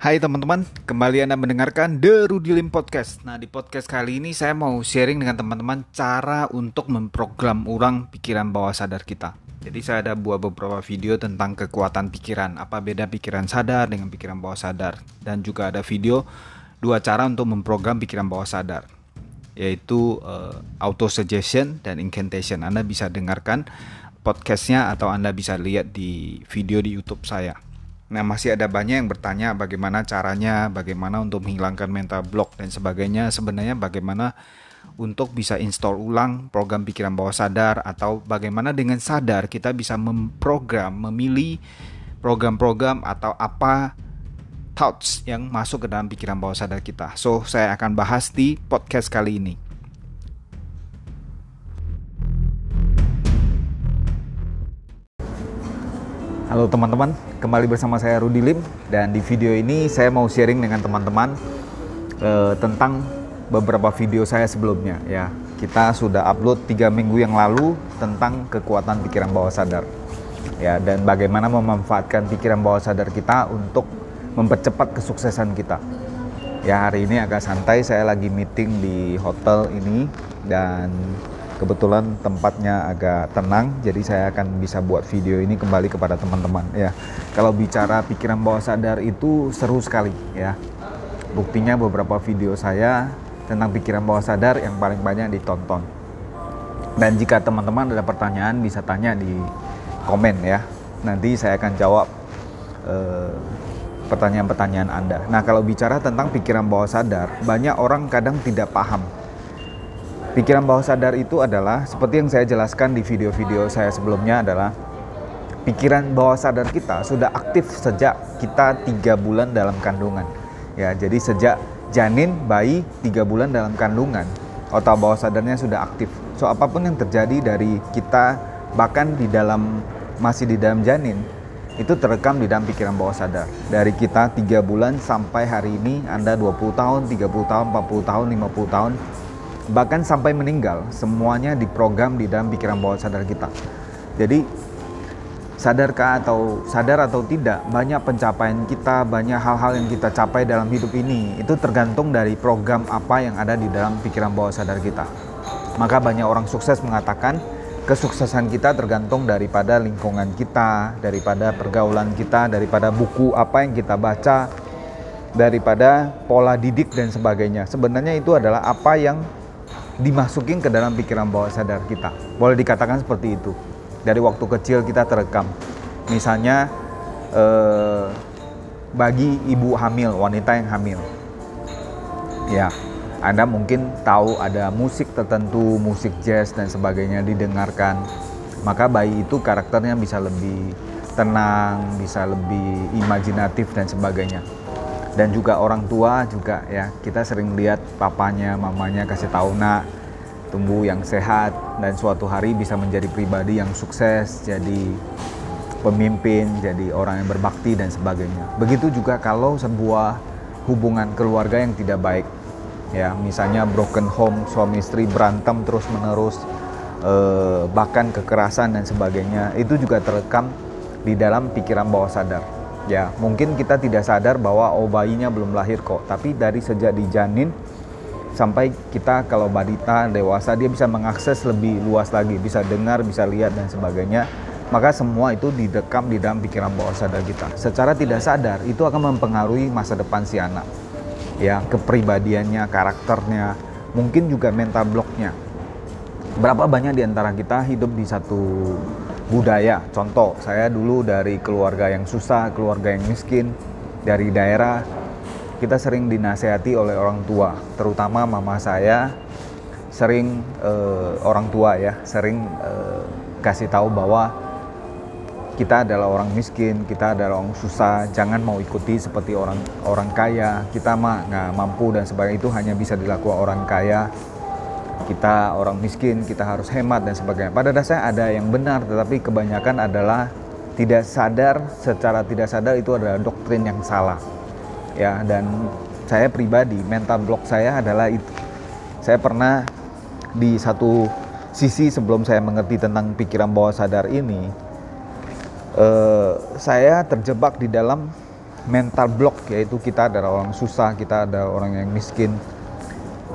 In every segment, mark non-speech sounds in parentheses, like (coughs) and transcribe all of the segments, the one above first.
Hai teman-teman, kembali Anda mendengarkan The Rudy Lim Podcast. Nah, di podcast kali ini saya mau sharing dengan teman-teman cara untuk memprogram ulang pikiran bawah sadar kita. Jadi saya ada buat beberapa video tentang kekuatan pikiran, apa beda pikiran sadar dengan pikiran bawah sadar. Dan juga ada video dua cara untuk memprogram pikiran bawah sadar, yaitu uh, auto suggestion dan incantation. Anda bisa dengarkan podcastnya atau Anda bisa lihat di video di YouTube saya. Nah, masih ada banyak yang bertanya bagaimana caranya, bagaimana untuk menghilangkan mental block dan sebagainya. Sebenarnya bagaimana untuk bisa install ulang program pikiran bawah sadar atau bagaimana dengan sadar kita bisa memprogram, memilih program-program atau apa thoughts yang masuk ke dalam pikiran bawah sadar kita. So, saya akan bahas di podcast kali ini. Halo teman-teman, kembali bersama saya Rudi Lim dan di video ini saya mau sharing dengan teman-teman uh, tentang beberapa video saya sebelumnya ya. Kita sudah upload tiga minggu yang lalu tentang kekuatan pikiran bawah sadar ya dan bagaimana memanfaatkan pikiran bawah sadar kita untuk mempercepat kesuksesan kita. Ya hari ini agak santai, saya lagi meeting di hotel ini dan kebetulan tempatnya agak tenang jadi saya akan bisa buat video ini kembali kepada teman-teman ya. Kalau bicara pikiran bawah sadar itu seru sekali ya. Buktinya beberapa video saya tentang pikiran bawah sadar yang paling banyak ditonton. Dan jika teman-teman ada pertanyaan bisa tanya di komen ya. Nanti saya akan jawab eh, pertanyaan-pertanyaan Anda. Nah, kalau bicara tentang pikiran bawah sadar, banyak orang kadang tidak paham Pikiran bawah sadar itu adalah seperti yang saya jelaskan di video-video saya sebelumnya adalah pikiran bawah sadar kita sudah aktif sejak kita tiga bulan dalam kandungan. Ya, jadi sejak janin bayi tiga bulan dalam kandungan, otak bawah sadarnya sudah aktif. So apa pun yang terjadi dari kita bahkan di dalam masih di dalam janin itu terekam di dalam pikiran bawah sadar. Dari kita tiga bulan sampai hari ini Anda 20 tahun, 30 tahun, 40 tahun, 50 tahun bahkan sampai meninggal semuanya diprogram di dalam pikiran bawah sadar kita. Jadi sadarkah atau sadar atau tidak banyak pencapaian kita banyak hal-hal yang kita capai dalam hidup ini itu tergantung dari program apa yang ada di dalam pikiran bawah sadar kita. Maka banyak orang sukses mengatakan kesuksesan kita tergantung daripada lingkungan kita daripada pergaulan kita daripada buku apa yang kita baca daripada pola didik dan sebagainya. Sebenarnya itu adalah apa yang dimasukin ke dalam pikiran bawah sadar kita. Boleh dikatakan seperti itu. Dari waktu kecil kita terekam. Misalnya eh, bagi ibu hamil, wanita yang hamil. Ya, Anda mungkin tahu ada musik tertentu, musik jazz dan sebagainya didengarkan. Maka bayi itu karakternya bisa lebih tenang, bisa lebih imajinatif dan sebagainya dan juga orang tua juga ya. Kita sering lihat papanya mamanya kasih tahu nak tumbuh yang sehat dan suatu hari bisa menjadi pribadi yang sukses jadi pemimpin jadi orang yang berbakti dan sebagainya. Begitu juga kalau sebuah hubungan keluarga yang tidak baik ya. Misalnya broken home suami istri berantem terus menerus eh, bahkan kekerasan dan sebagainya itu juga terekam di dalam pikiran bawah sadar ya mungkin kita tidak sadar bahwa oh bayinya belum lahir kok. Tapi dari sejak dijanin sampai kita kalau balita dewasa dia bisa mengakses lebih luas lagi. Bisa dengar bisa lihat dan sebagainya. Maka semua itu didekam di dalam pikiran bawah sadar kita. Secara tidak sadar itu akan mempengaruhi masa depan si anak. Ya kepribadiannya karakternya mungkin juga mental blocknya. Berapa banyak di antara kita hidup di satu budaya. Contoh, saya dulu dari keluarga yang susah, keluarga yang miskin, dari daerah. Kita sering dinasehati oleh orang tua, terutama mama saya sering uh, orang tua ya, sering uh, kasih tahu bahwa kita adalah orang miskin, kita adalah orang susah, jangan mau ikuti seperti orang orang kaya. Kita mah nggak mampu dan sebagainya itu hanya bisa dilakukan orang kaya kita orang miskin, kita harus hemat dan sebagainya. Pada dasarnya ada yang benar, tetapi kebanyakan adalah tidak sadar, secara tidak sadar itu adalah doktrin yang salah. Ya, dan saya pribadi mental block saya adalah itu. Saya pernah di satu sisi sebelum saya mengerti tentang pikiran bawah sadar ini, eh, saya terjebak di dalam mental block yaitu kita adalah orang susah, kita adalah orang yang miskin,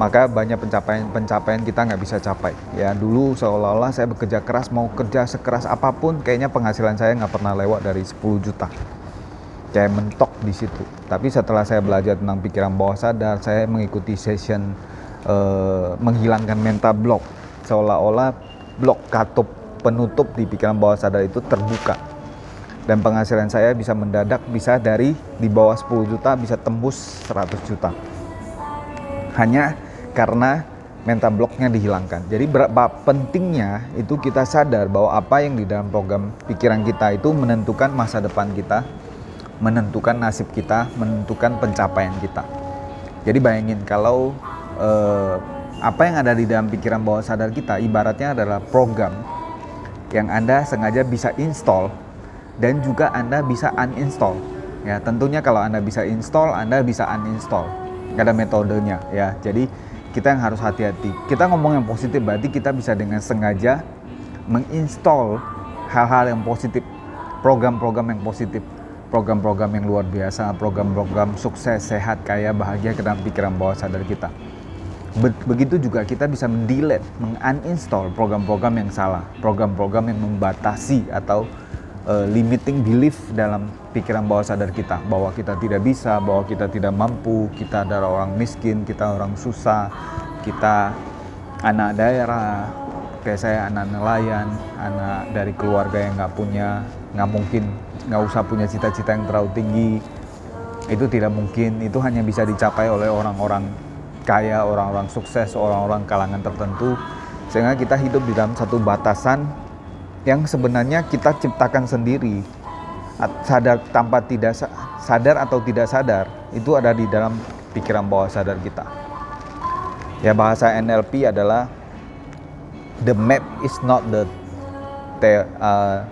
maka banyak pencapaian-pencapaian kita nggak bisa capai. Ya dulu seolah-olah saya bekerja keras, mau kerja sekeras apa pun, kayaknya penghasilan saya nggak pernah lewat dari 10 juta. Kayak mentok di situ. Tapi setelah saya belajar tentang pikiran bawah sadar, saya mengikuti session uh, menghilangkan mental block, seolah-olah blok katup penutup di pikiran bawah sadar itu terbuka dan penghasilan saya bisa mendadak bisa dari di bawah 10 juta bisa tembus 100 juta hanya karena mental blocknya dihilangkan. Jadi berapa pentingnya itu kita sadar bahwa apa yang di dalam program pikiran kita itu menentukan masa depan kita, menentukan nasib kita, menentukan pencapaian kita. Jadi bayangin kalau eh, apa yang ada di dalam pikiran bawah sadar kita ibaratnya adalah program yang Anda sengaja bisa install dan juga Anda bisa uninstall. Ya, tentunya kalau Anda bisa install, Anda bisa uninstall. Ada metodenya ya. Jadi kita yang harus hati-hati. Kita ngomong yang positif berarti kita bisa dengan sengaja menginstall hal-hal yang positif, program-program yang positif, program-program yang luar biasa, program-program sukses, sehat, kaya, bahagia ke dalam pikiran bawah sadar kita. Begitu juga kita bisa mendelete, menguninstall program-program yang salah, program-program yang membatasi atau uh, limiting belief dalam pikiran bawah sadar kita bahwa kita tidak bisa, bahwa kita tidak mampu, kita adalah orang miskin, kita orang susah, kita anak daerah, kayak saya anak nelayan, anak dari keluarga yang nggak punya, nggak mungkin, nggak usah punya cita-cita yang terlalu tinggi, itu tidak mungkin, itu hanya bisa dicapai oleh orang-orang kaya, orang-orang sukses, orang-orang kalangan tertentu, sehingga kita hidup di dalam satu batasan yang sebenarnya kita ciptakan sendiri. Sadar tanpa tidak sadar atau tidak sadar itu ada di dalam pikiran bawah sadar kita. Ya bahasa NLP adalah the map is not the ter, uh,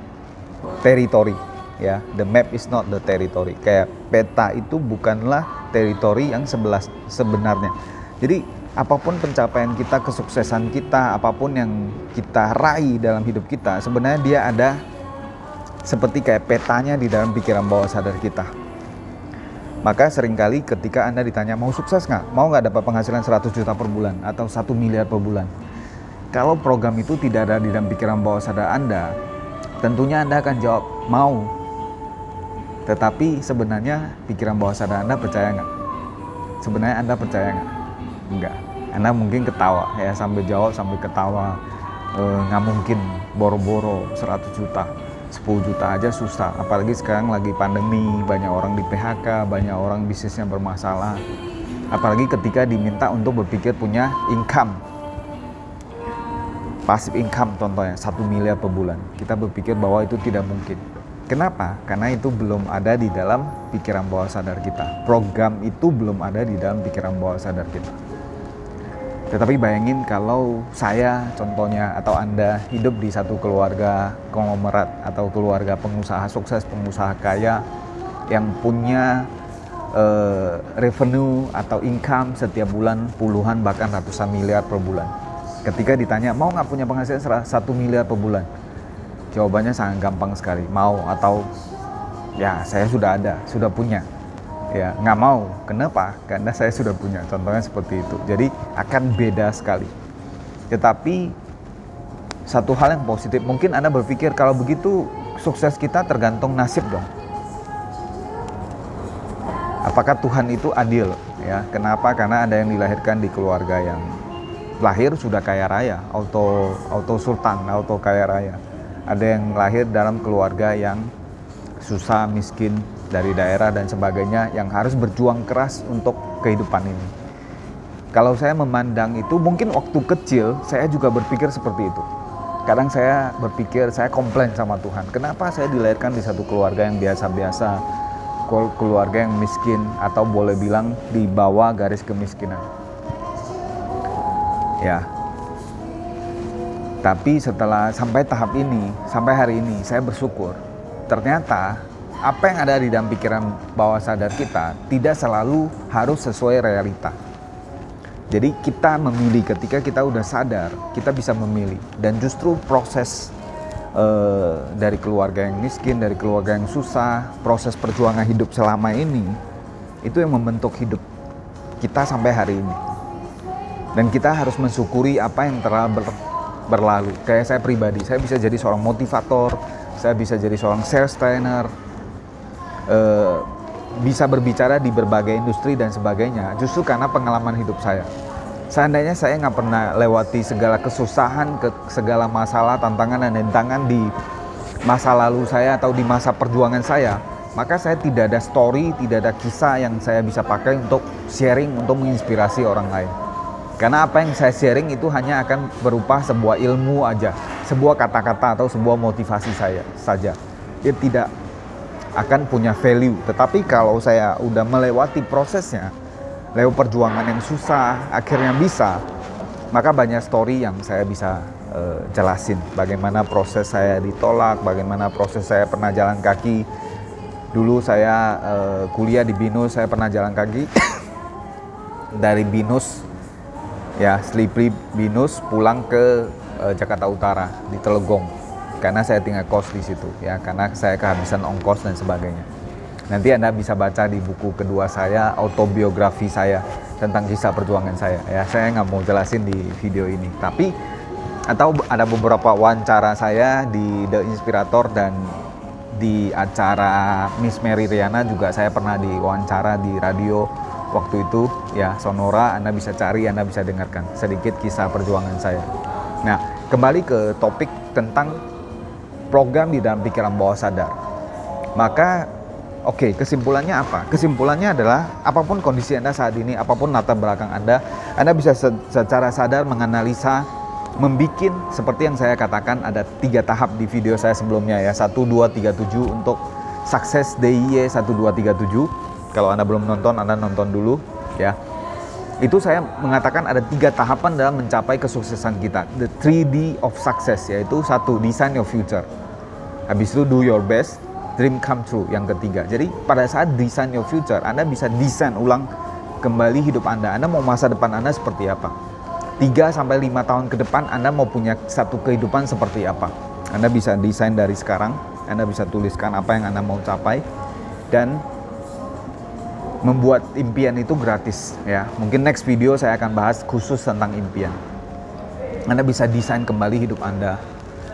territory. Ya the map is not the territory. Kayak peta itu bukanlah teritori yang sebelah sebenarnya. Jadi apa pun pencapaian kita, kesuksesan kita, apa pun yang kita raih dalam hidup kita, sebenarnya dia ada seperti kayak petanya di dalam pikiran bawah sadar kita. Maka sering kali ketika Anda ditanya mau sukses nggak, mau nggak dapat penghasilan 100 juta per bulan atau satu miliar per bulan. Kalau program itu tidak ada di dalam pikiran bawah sadar Anda, tentunya Anda akan jawab mau. Tetapi sebenarnya pikiran bawah sadar Anda percaya nggak? Sebenarnya Anda percaya nggak? Enggak anda mungkin ketawa ya sambil jawab sambil ketawa e, nggak mungkin boro-boro 100 juta 10 juta aja susah apalagi sekarang lagi pandemi banyak orang di PHK banyak orang bisnisnya bermasalah apalagi ketika diminta untuk berpikir punya income pasif income contohnya satu miliar per bulan kita berpikir bahwa itu tidak mungkin Kenapa? Karena itu belum ada di dalam pikiran bawah sadar kita. Program itu belum ada di dalam pikiran bawah sadar kita. Tetapi bayangin kalau saya contohnya atau Anda hidup di satu keluarga konglomerat atau keluarga pengusaha sukses, pengusaha kaya yang punya uh, revenue atau income setiap bulan puluhan bahkan ratusan miliar per bulan. Ketika ditanya mau nggak punya penghasilan satu miliar per bulan, jawabannya sangat gampang sekali, mau atau ya saya sudah ada, sudah punya ya nggak mau. Kenapa? Karena saya sudah punya contohnya seperti itu. Jadi akan beda sekali. Tetapi satu hal yang positif mungkin anda berpikir kalau begitu sukses kita tergantung nasib dong. Apakah Tuhan itu adil? Ya kenapa? Karena ada yang dilahirkan di keluarga yang lahir sudah kaya raya auto auto sultan auto kaya raya. Ada yang lahir dalam keluarga yang susah miskin dari daerah dan sebagainya yang harus berjuang keras untuk kehidupan ini. Kalau saya memandang itu mungkin waktu kecil saya juga berpikir seperti itu. Kadang saya berpikir saya komplain sama Tuhan, kenapa saya dilahirkan di satu keluarga yang biasa-biasa, keluarga yang miskin atau boleh bilang di bawah garis kemiskinan. Ya. Tapi setelah sampai tahap ini, sampai hari ini saya bersyukur. Ternyata apa yang ada di dalam pikiran bawah sadar kita tidak selalu harus sesuai realita. Jadi kita memilih ketika kita udah sadar, kita bisa memilih dan justru proses uh, dari keluarga yang miskin, dari keluarga yang susah, proses perjuangan hidup selama ini itu yang membentuk hidup kita sampai hari ini. Dan kita harus mensyukuri apa yang telah ber, berlalu. Kayak saya pribadi, saya bisa jadi seorang motivator, saya bisa jadi seorang sales trainer, uh, bisa berbicara di berbagai industri dan sebagainya. Justru karena pengalaman hidup saya. Seandainya saya nggak pernah lewati segala kesusahan, ke segala masalah, tantangan dan tantangan di masa lalu saya atau di masa perjuangan saya, maka saya tidak ada story, tidak ada kisah yang saya bisa pakai untuk sharing, untuk menginspirasi orang lain. Karena apa yang saya sharing itu hanya akan berupa sebuah ilmu aja, sebuah kata-kata atau sebuah motivasi saya saja. Dia tidak akan punya value. Tetapi kalau saya udah melewati prosesnya, lewat perjuangan yang susah akhirnya bisa maka banyak story yang saya bisa uh, jelasin. Bagaimana proses saya ditolak bagaimana proses saya pernah jalan kaki. Dulu saya uh, kuliah di binus saya pernah jalan kaki. (coughs) Dari binus ya Slippery binus pulang ke uh, Jakarta Utara di Telegong karena saya tinggal kos di situ ya karena saya kehabisan ongkos dan sebagainya Nanti Anda bisa baca di buku kedua saya, autobiografi saya tentang kisah perjuangan saya. Ya, saya nggak mau jelasin di video ini. Tapi atau ada beberapa wawancara saya di The Inspirator dan di acara Miss Mary Riana juga saya pernah diwawancara di radio waktu itu ya Sonora Anda bisa cari Anda bisa dengarkan sedikit kisah perjuangan saya. Nah, kembali ke topik tentang program di dalam pikiran bawah sadar. Maka Oke, kesimpulannya apa? Kesimpulannya adalah apa pun kondisi Anda saat ini, apa pun latar belakang Anda, Anda bisa secara sadar menganalisa, membikin seperti yang saya katakan ada tiga tahap di video saya sebelumnya ya, 1, 2, 3, 7 untuk sukses DIY 1, 2, 3, 7. Kalau Anda belum nonton, Anda nonton dulu ya. Itu saya mengatakan ada tiga tahapan dalam mencapai kesuksesan kita. The 3D of success yaitu satu, design your future. Habis itu do your best, dream come true yang ketiga. Jadi pada saat design your future, Anda bisa desain ulang kembali hidup Anda. Anda mau masa depan Anda seperti apa? 3 sampai 5 tahun ke depan Anda mau punya satu kehidupan seperti apa? Anda bisa desain dari sekarang, Anda bisa tuliskan apa yang Anda mau capai dan membuat impian itu gratis ya. Mungkin next video saya akan bahas khusus tentang impian. Anda bisa desain kembali hidup Anda.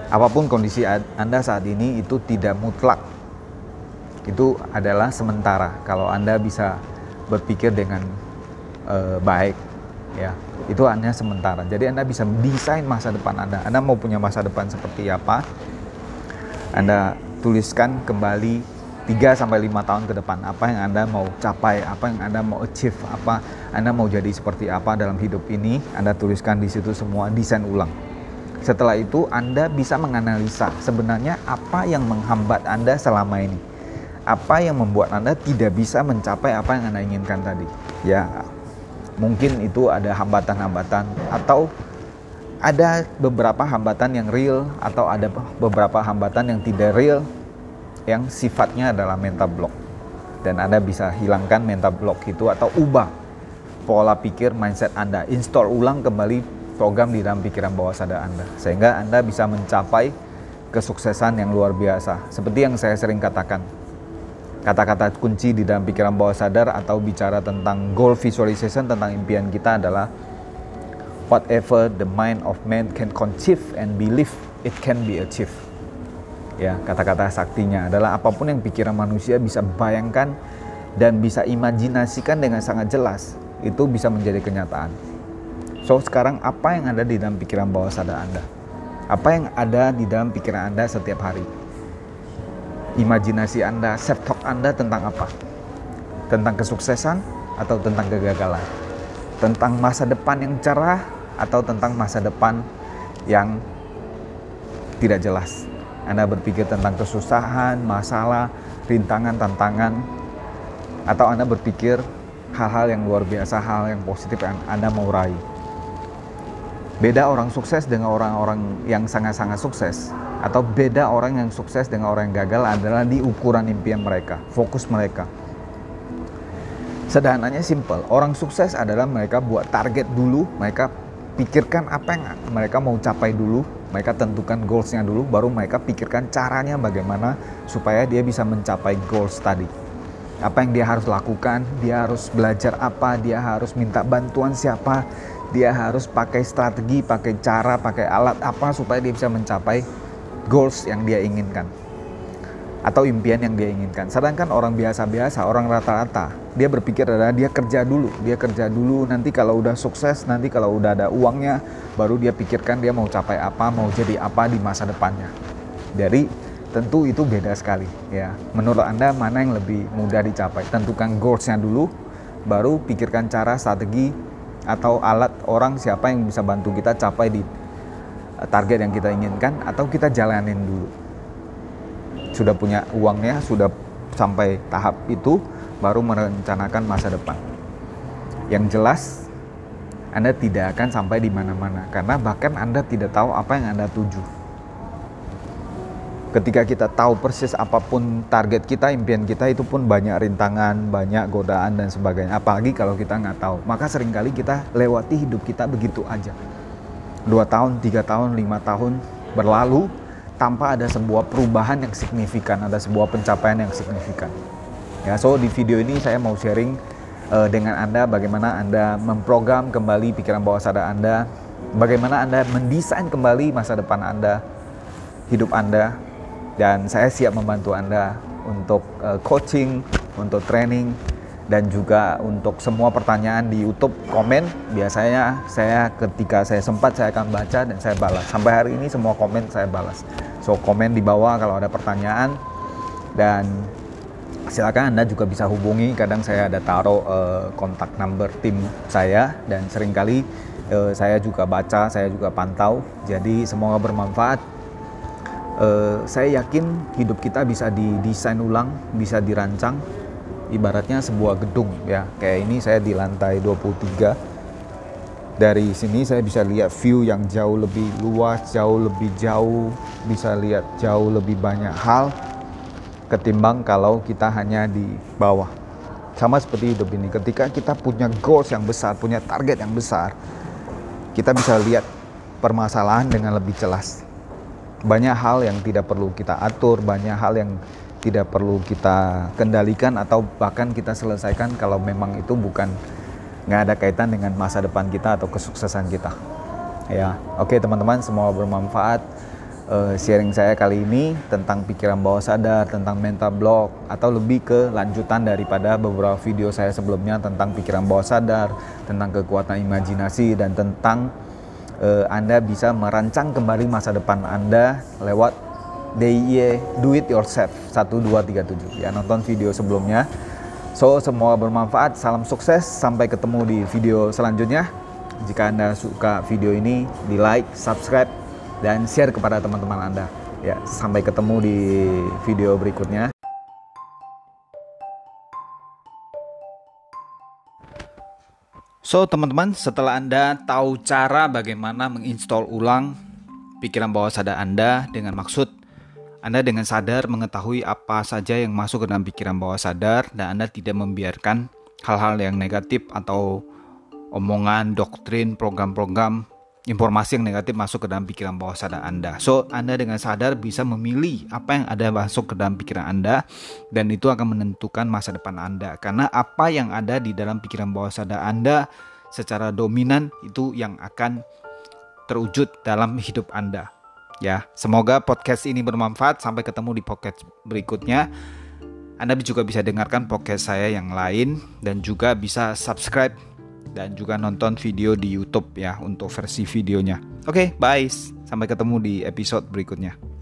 Apa pun kondisi Anda saat ini itu tidak mutlak itu adalah sementara kalau anda bisa berpikir dengan uh, baik ya itu hanya sementara jadi anda bisa desain masa depan anda anda mau punya masa depan seperti apa anda tuliskan kembali 3 sampai 5 tahun ke depan apa yang Anda mau capai, apa yang Anda mau achieve, apa Anda mau jadi seperti apa dalam hidup ini, Anda tuliskan di situ semua desain ulang. Setelah itu Anda bisa menganalisa sebenarnya apa yang menghambat Anda selama ini apa yang membuat Anda tidak bisa mencapai apa yang Anda inginkan tadi. Ya, mungkin itu ada hambatan-hambatan atau ada beberapa hambatan yang real atau ada beberapa hambatan yang tidak real yang sifatnya adalah mental block. Dan Anda bisa hilangkan mental block itu atau ubah pola pikir mindset Anda, install ulang kembali program di dalam pikiran bawah sadar Anda sehingga Anda bisa mencapai kesuksesan yang luar biasa. Seperti yang saya sering katakan, kata-kata kunci di dalam pikiran bawah sadar atau bicara tentang goal visualization tentang impian kita adalah whatever the mind of man can conceive and believe it can be achieved. Ya, kata-kata saktinya adalah apa pun yang pikiran manusia bisa bayangkan dan bisa imajinasikan dengan sangat jelas, itu bisa menjadi kenyataan. So, sekarang apa yang ada di dalam pikiran bawah sadar Anda? Apa yang ada di dalam pikiran Anda setiap hari? imajinasi Anda, self-talk Anda tentang apa? Tentang kesuksesan atau tentang kegagalan? Tentang masa depan yang cerah atau tentang masa depan yang tidak jelas? Anda berpikir tentang kesusahan, masalah, rintangan, tantangan, atau Anda berpikir hal-hal yang luar biasa, hal yang positif yang Anda mau raih. Beda orang sukses dengan orang-orang yang sangat-sangat sukses atau beda orang yang sukses dengan orang yang gagal adalah di ukuran impian mereka, fokus mereka. Sederhananya simple, orang sukses adalah mereka buat target dulu, mereka pikirkan apa yang mereka mau capai dulu Mereka tentukan goalsnya dulu, baru mereka pikirkan caranya bagaimana supaya dia bisa mencapai goals tadi. Apa yang dia harus lakukan, dia harus belajar apa, dia harus minta bantuan siapa, dia harus pakai strategi, pakai cara, pakai alat apa supaya dia bisa mencapai goals yang dia inginkan atau impian yang dia inginkan. Sedangkan orang biasa-biasa, orang rata-rata, dia berpikir adalah dia kerja dulu, dia kerja dulu. Nanti kalau udah sukses, nanti kalau udah ada uangnya, baru dia pikirkan dia mau capai apa, mau jadi apa di masa depannya. Jadi tentu itu beda sekali ya. Menurut anda mana yang lebih mudah dicapai? Tentukan goalsnya dulu, baru pikirkan cara, strategi atau alat orang siapa yang bisa bantu kita capai di eh, target yang kita inginkan atau kita jalanin dulu sudah punya uangnya, sudah sampai tahap itu, baru merencanakan masa depan. Yang jelas, Anda tidak akan sampai di mana-mana karena bahkan Anda tidak tahu apa yang Anda tuju. Ketika kita tahu persis apa pun target kita, impian kita itu pun banyak rintangan, banyak godaan dan sebagainya. Apalagi kalau kita nggak tahu, maka sering kali kita lewati hidup kita begitu aja. Dua tahun, tiga tahun, lima tahun berlalu, tanpa ada sebuah perubahan yang signifikan, ada sebuah pencapaian yang signifikan. Ya, so di video ini saya mau sharing uh, dengan Anda bagaimana Anda memprogram kembali pikiran bawah sadar Anda, bagaimana Anda mendesain kembali masa depan Anda, hidup Anda, dan saya siap membantu Anda untuk uh, coaching, untuk training, dan juga untuk semua pertanyaan di YouTube komen. Biasanya saya ketika saya sempat saya akan baca dan saya balas. Sampai hari ini semua komen saya balas. So komen di bawah kalau ada pertanyaan. Dan silakan anda juga bisa hubungi. Kadang saya ada taruh uh, kontak number tim saya. Dan sering kali uh, saya juga baca saya juga pantau. Jadi semoga bermanfaat. Uh, saya yakin hidup kita bisa didesain ulang bisa dirancang ibaratnya sebuah gedung ya. Kayak ini saya di lantai 23 dari sini saya bisa lihat view yang jauh lebih luas jauh lebih jauh bisa lihat jauh lebih banyak hal ketimbang kalau kita hanya di bawah. Sama seperti hidup ini ketika kita punya goals yang besar punya target yang besar kita bisa lihat permasalahan dengan lebih jelas. Banyak hal yang tidak perlu kita atur banyak hal yang tidak perlu kita kendalikan atau bahkan kita selesaikan kalau memang itu bukan nggak ada kaitan dengan masa depan kita atau kesuksesan kita. Ya, oke teman-teman, semoga bermanfaat. Uh, sharing saya kali ini tentang pikiran bawah sadar, tentang mental block, atau lebih ke lanjutan daripada beberapa video saya sebelumnya tentang pikiran bawah sadar, tentang kekuatan imajinasi, dan tentang uh, Anda bisa merancang kembali masa depan Anda lewat DIY Do It Yourself. 1237 ya nonton video sebelumnya. So semua bermanfaat. Salam sukses. Sampai ketemu di video selanjutnya. Jika anda suka video ini di like subscribe dan share kepada teman-teman anda. Ya sampai ketemu di video berikutnya. So teman-teman setelah Anda tahu cara bagaimana menginstall ulang pikiran bawah sadar Anda dengan maksud anda dengan sadar mengetahui apa saja yang masuk ke dalam pikiran bawah sadar dan Anda tidak membiarkan hal-hal yang negatif atau omongan, doktrin, program-program, informasi yang negatif masuk ke dalam pikiran bawah sadar Anda. So, Anda dengan sadar bisa memilih apa yang ada masuk ke dalam pikiran Anda dan itu akan menentukan masa depan Anda. Karena apa yang ada di dalam pikiran bawah sadar Anda secara dominan itu yang akan terwujud dalam hidup Anda. Ya, semoga podcast ini bermanfaat. Sampai ketemu di podcast berikutnya. Anda juga bisa dengarkan podcast saya yang lain dan juga bisa subscribe dan juga nonton video di YouTube ya untuk versi videonya. Oke, okay, bye. Sampai ketemu di episode berikutnya.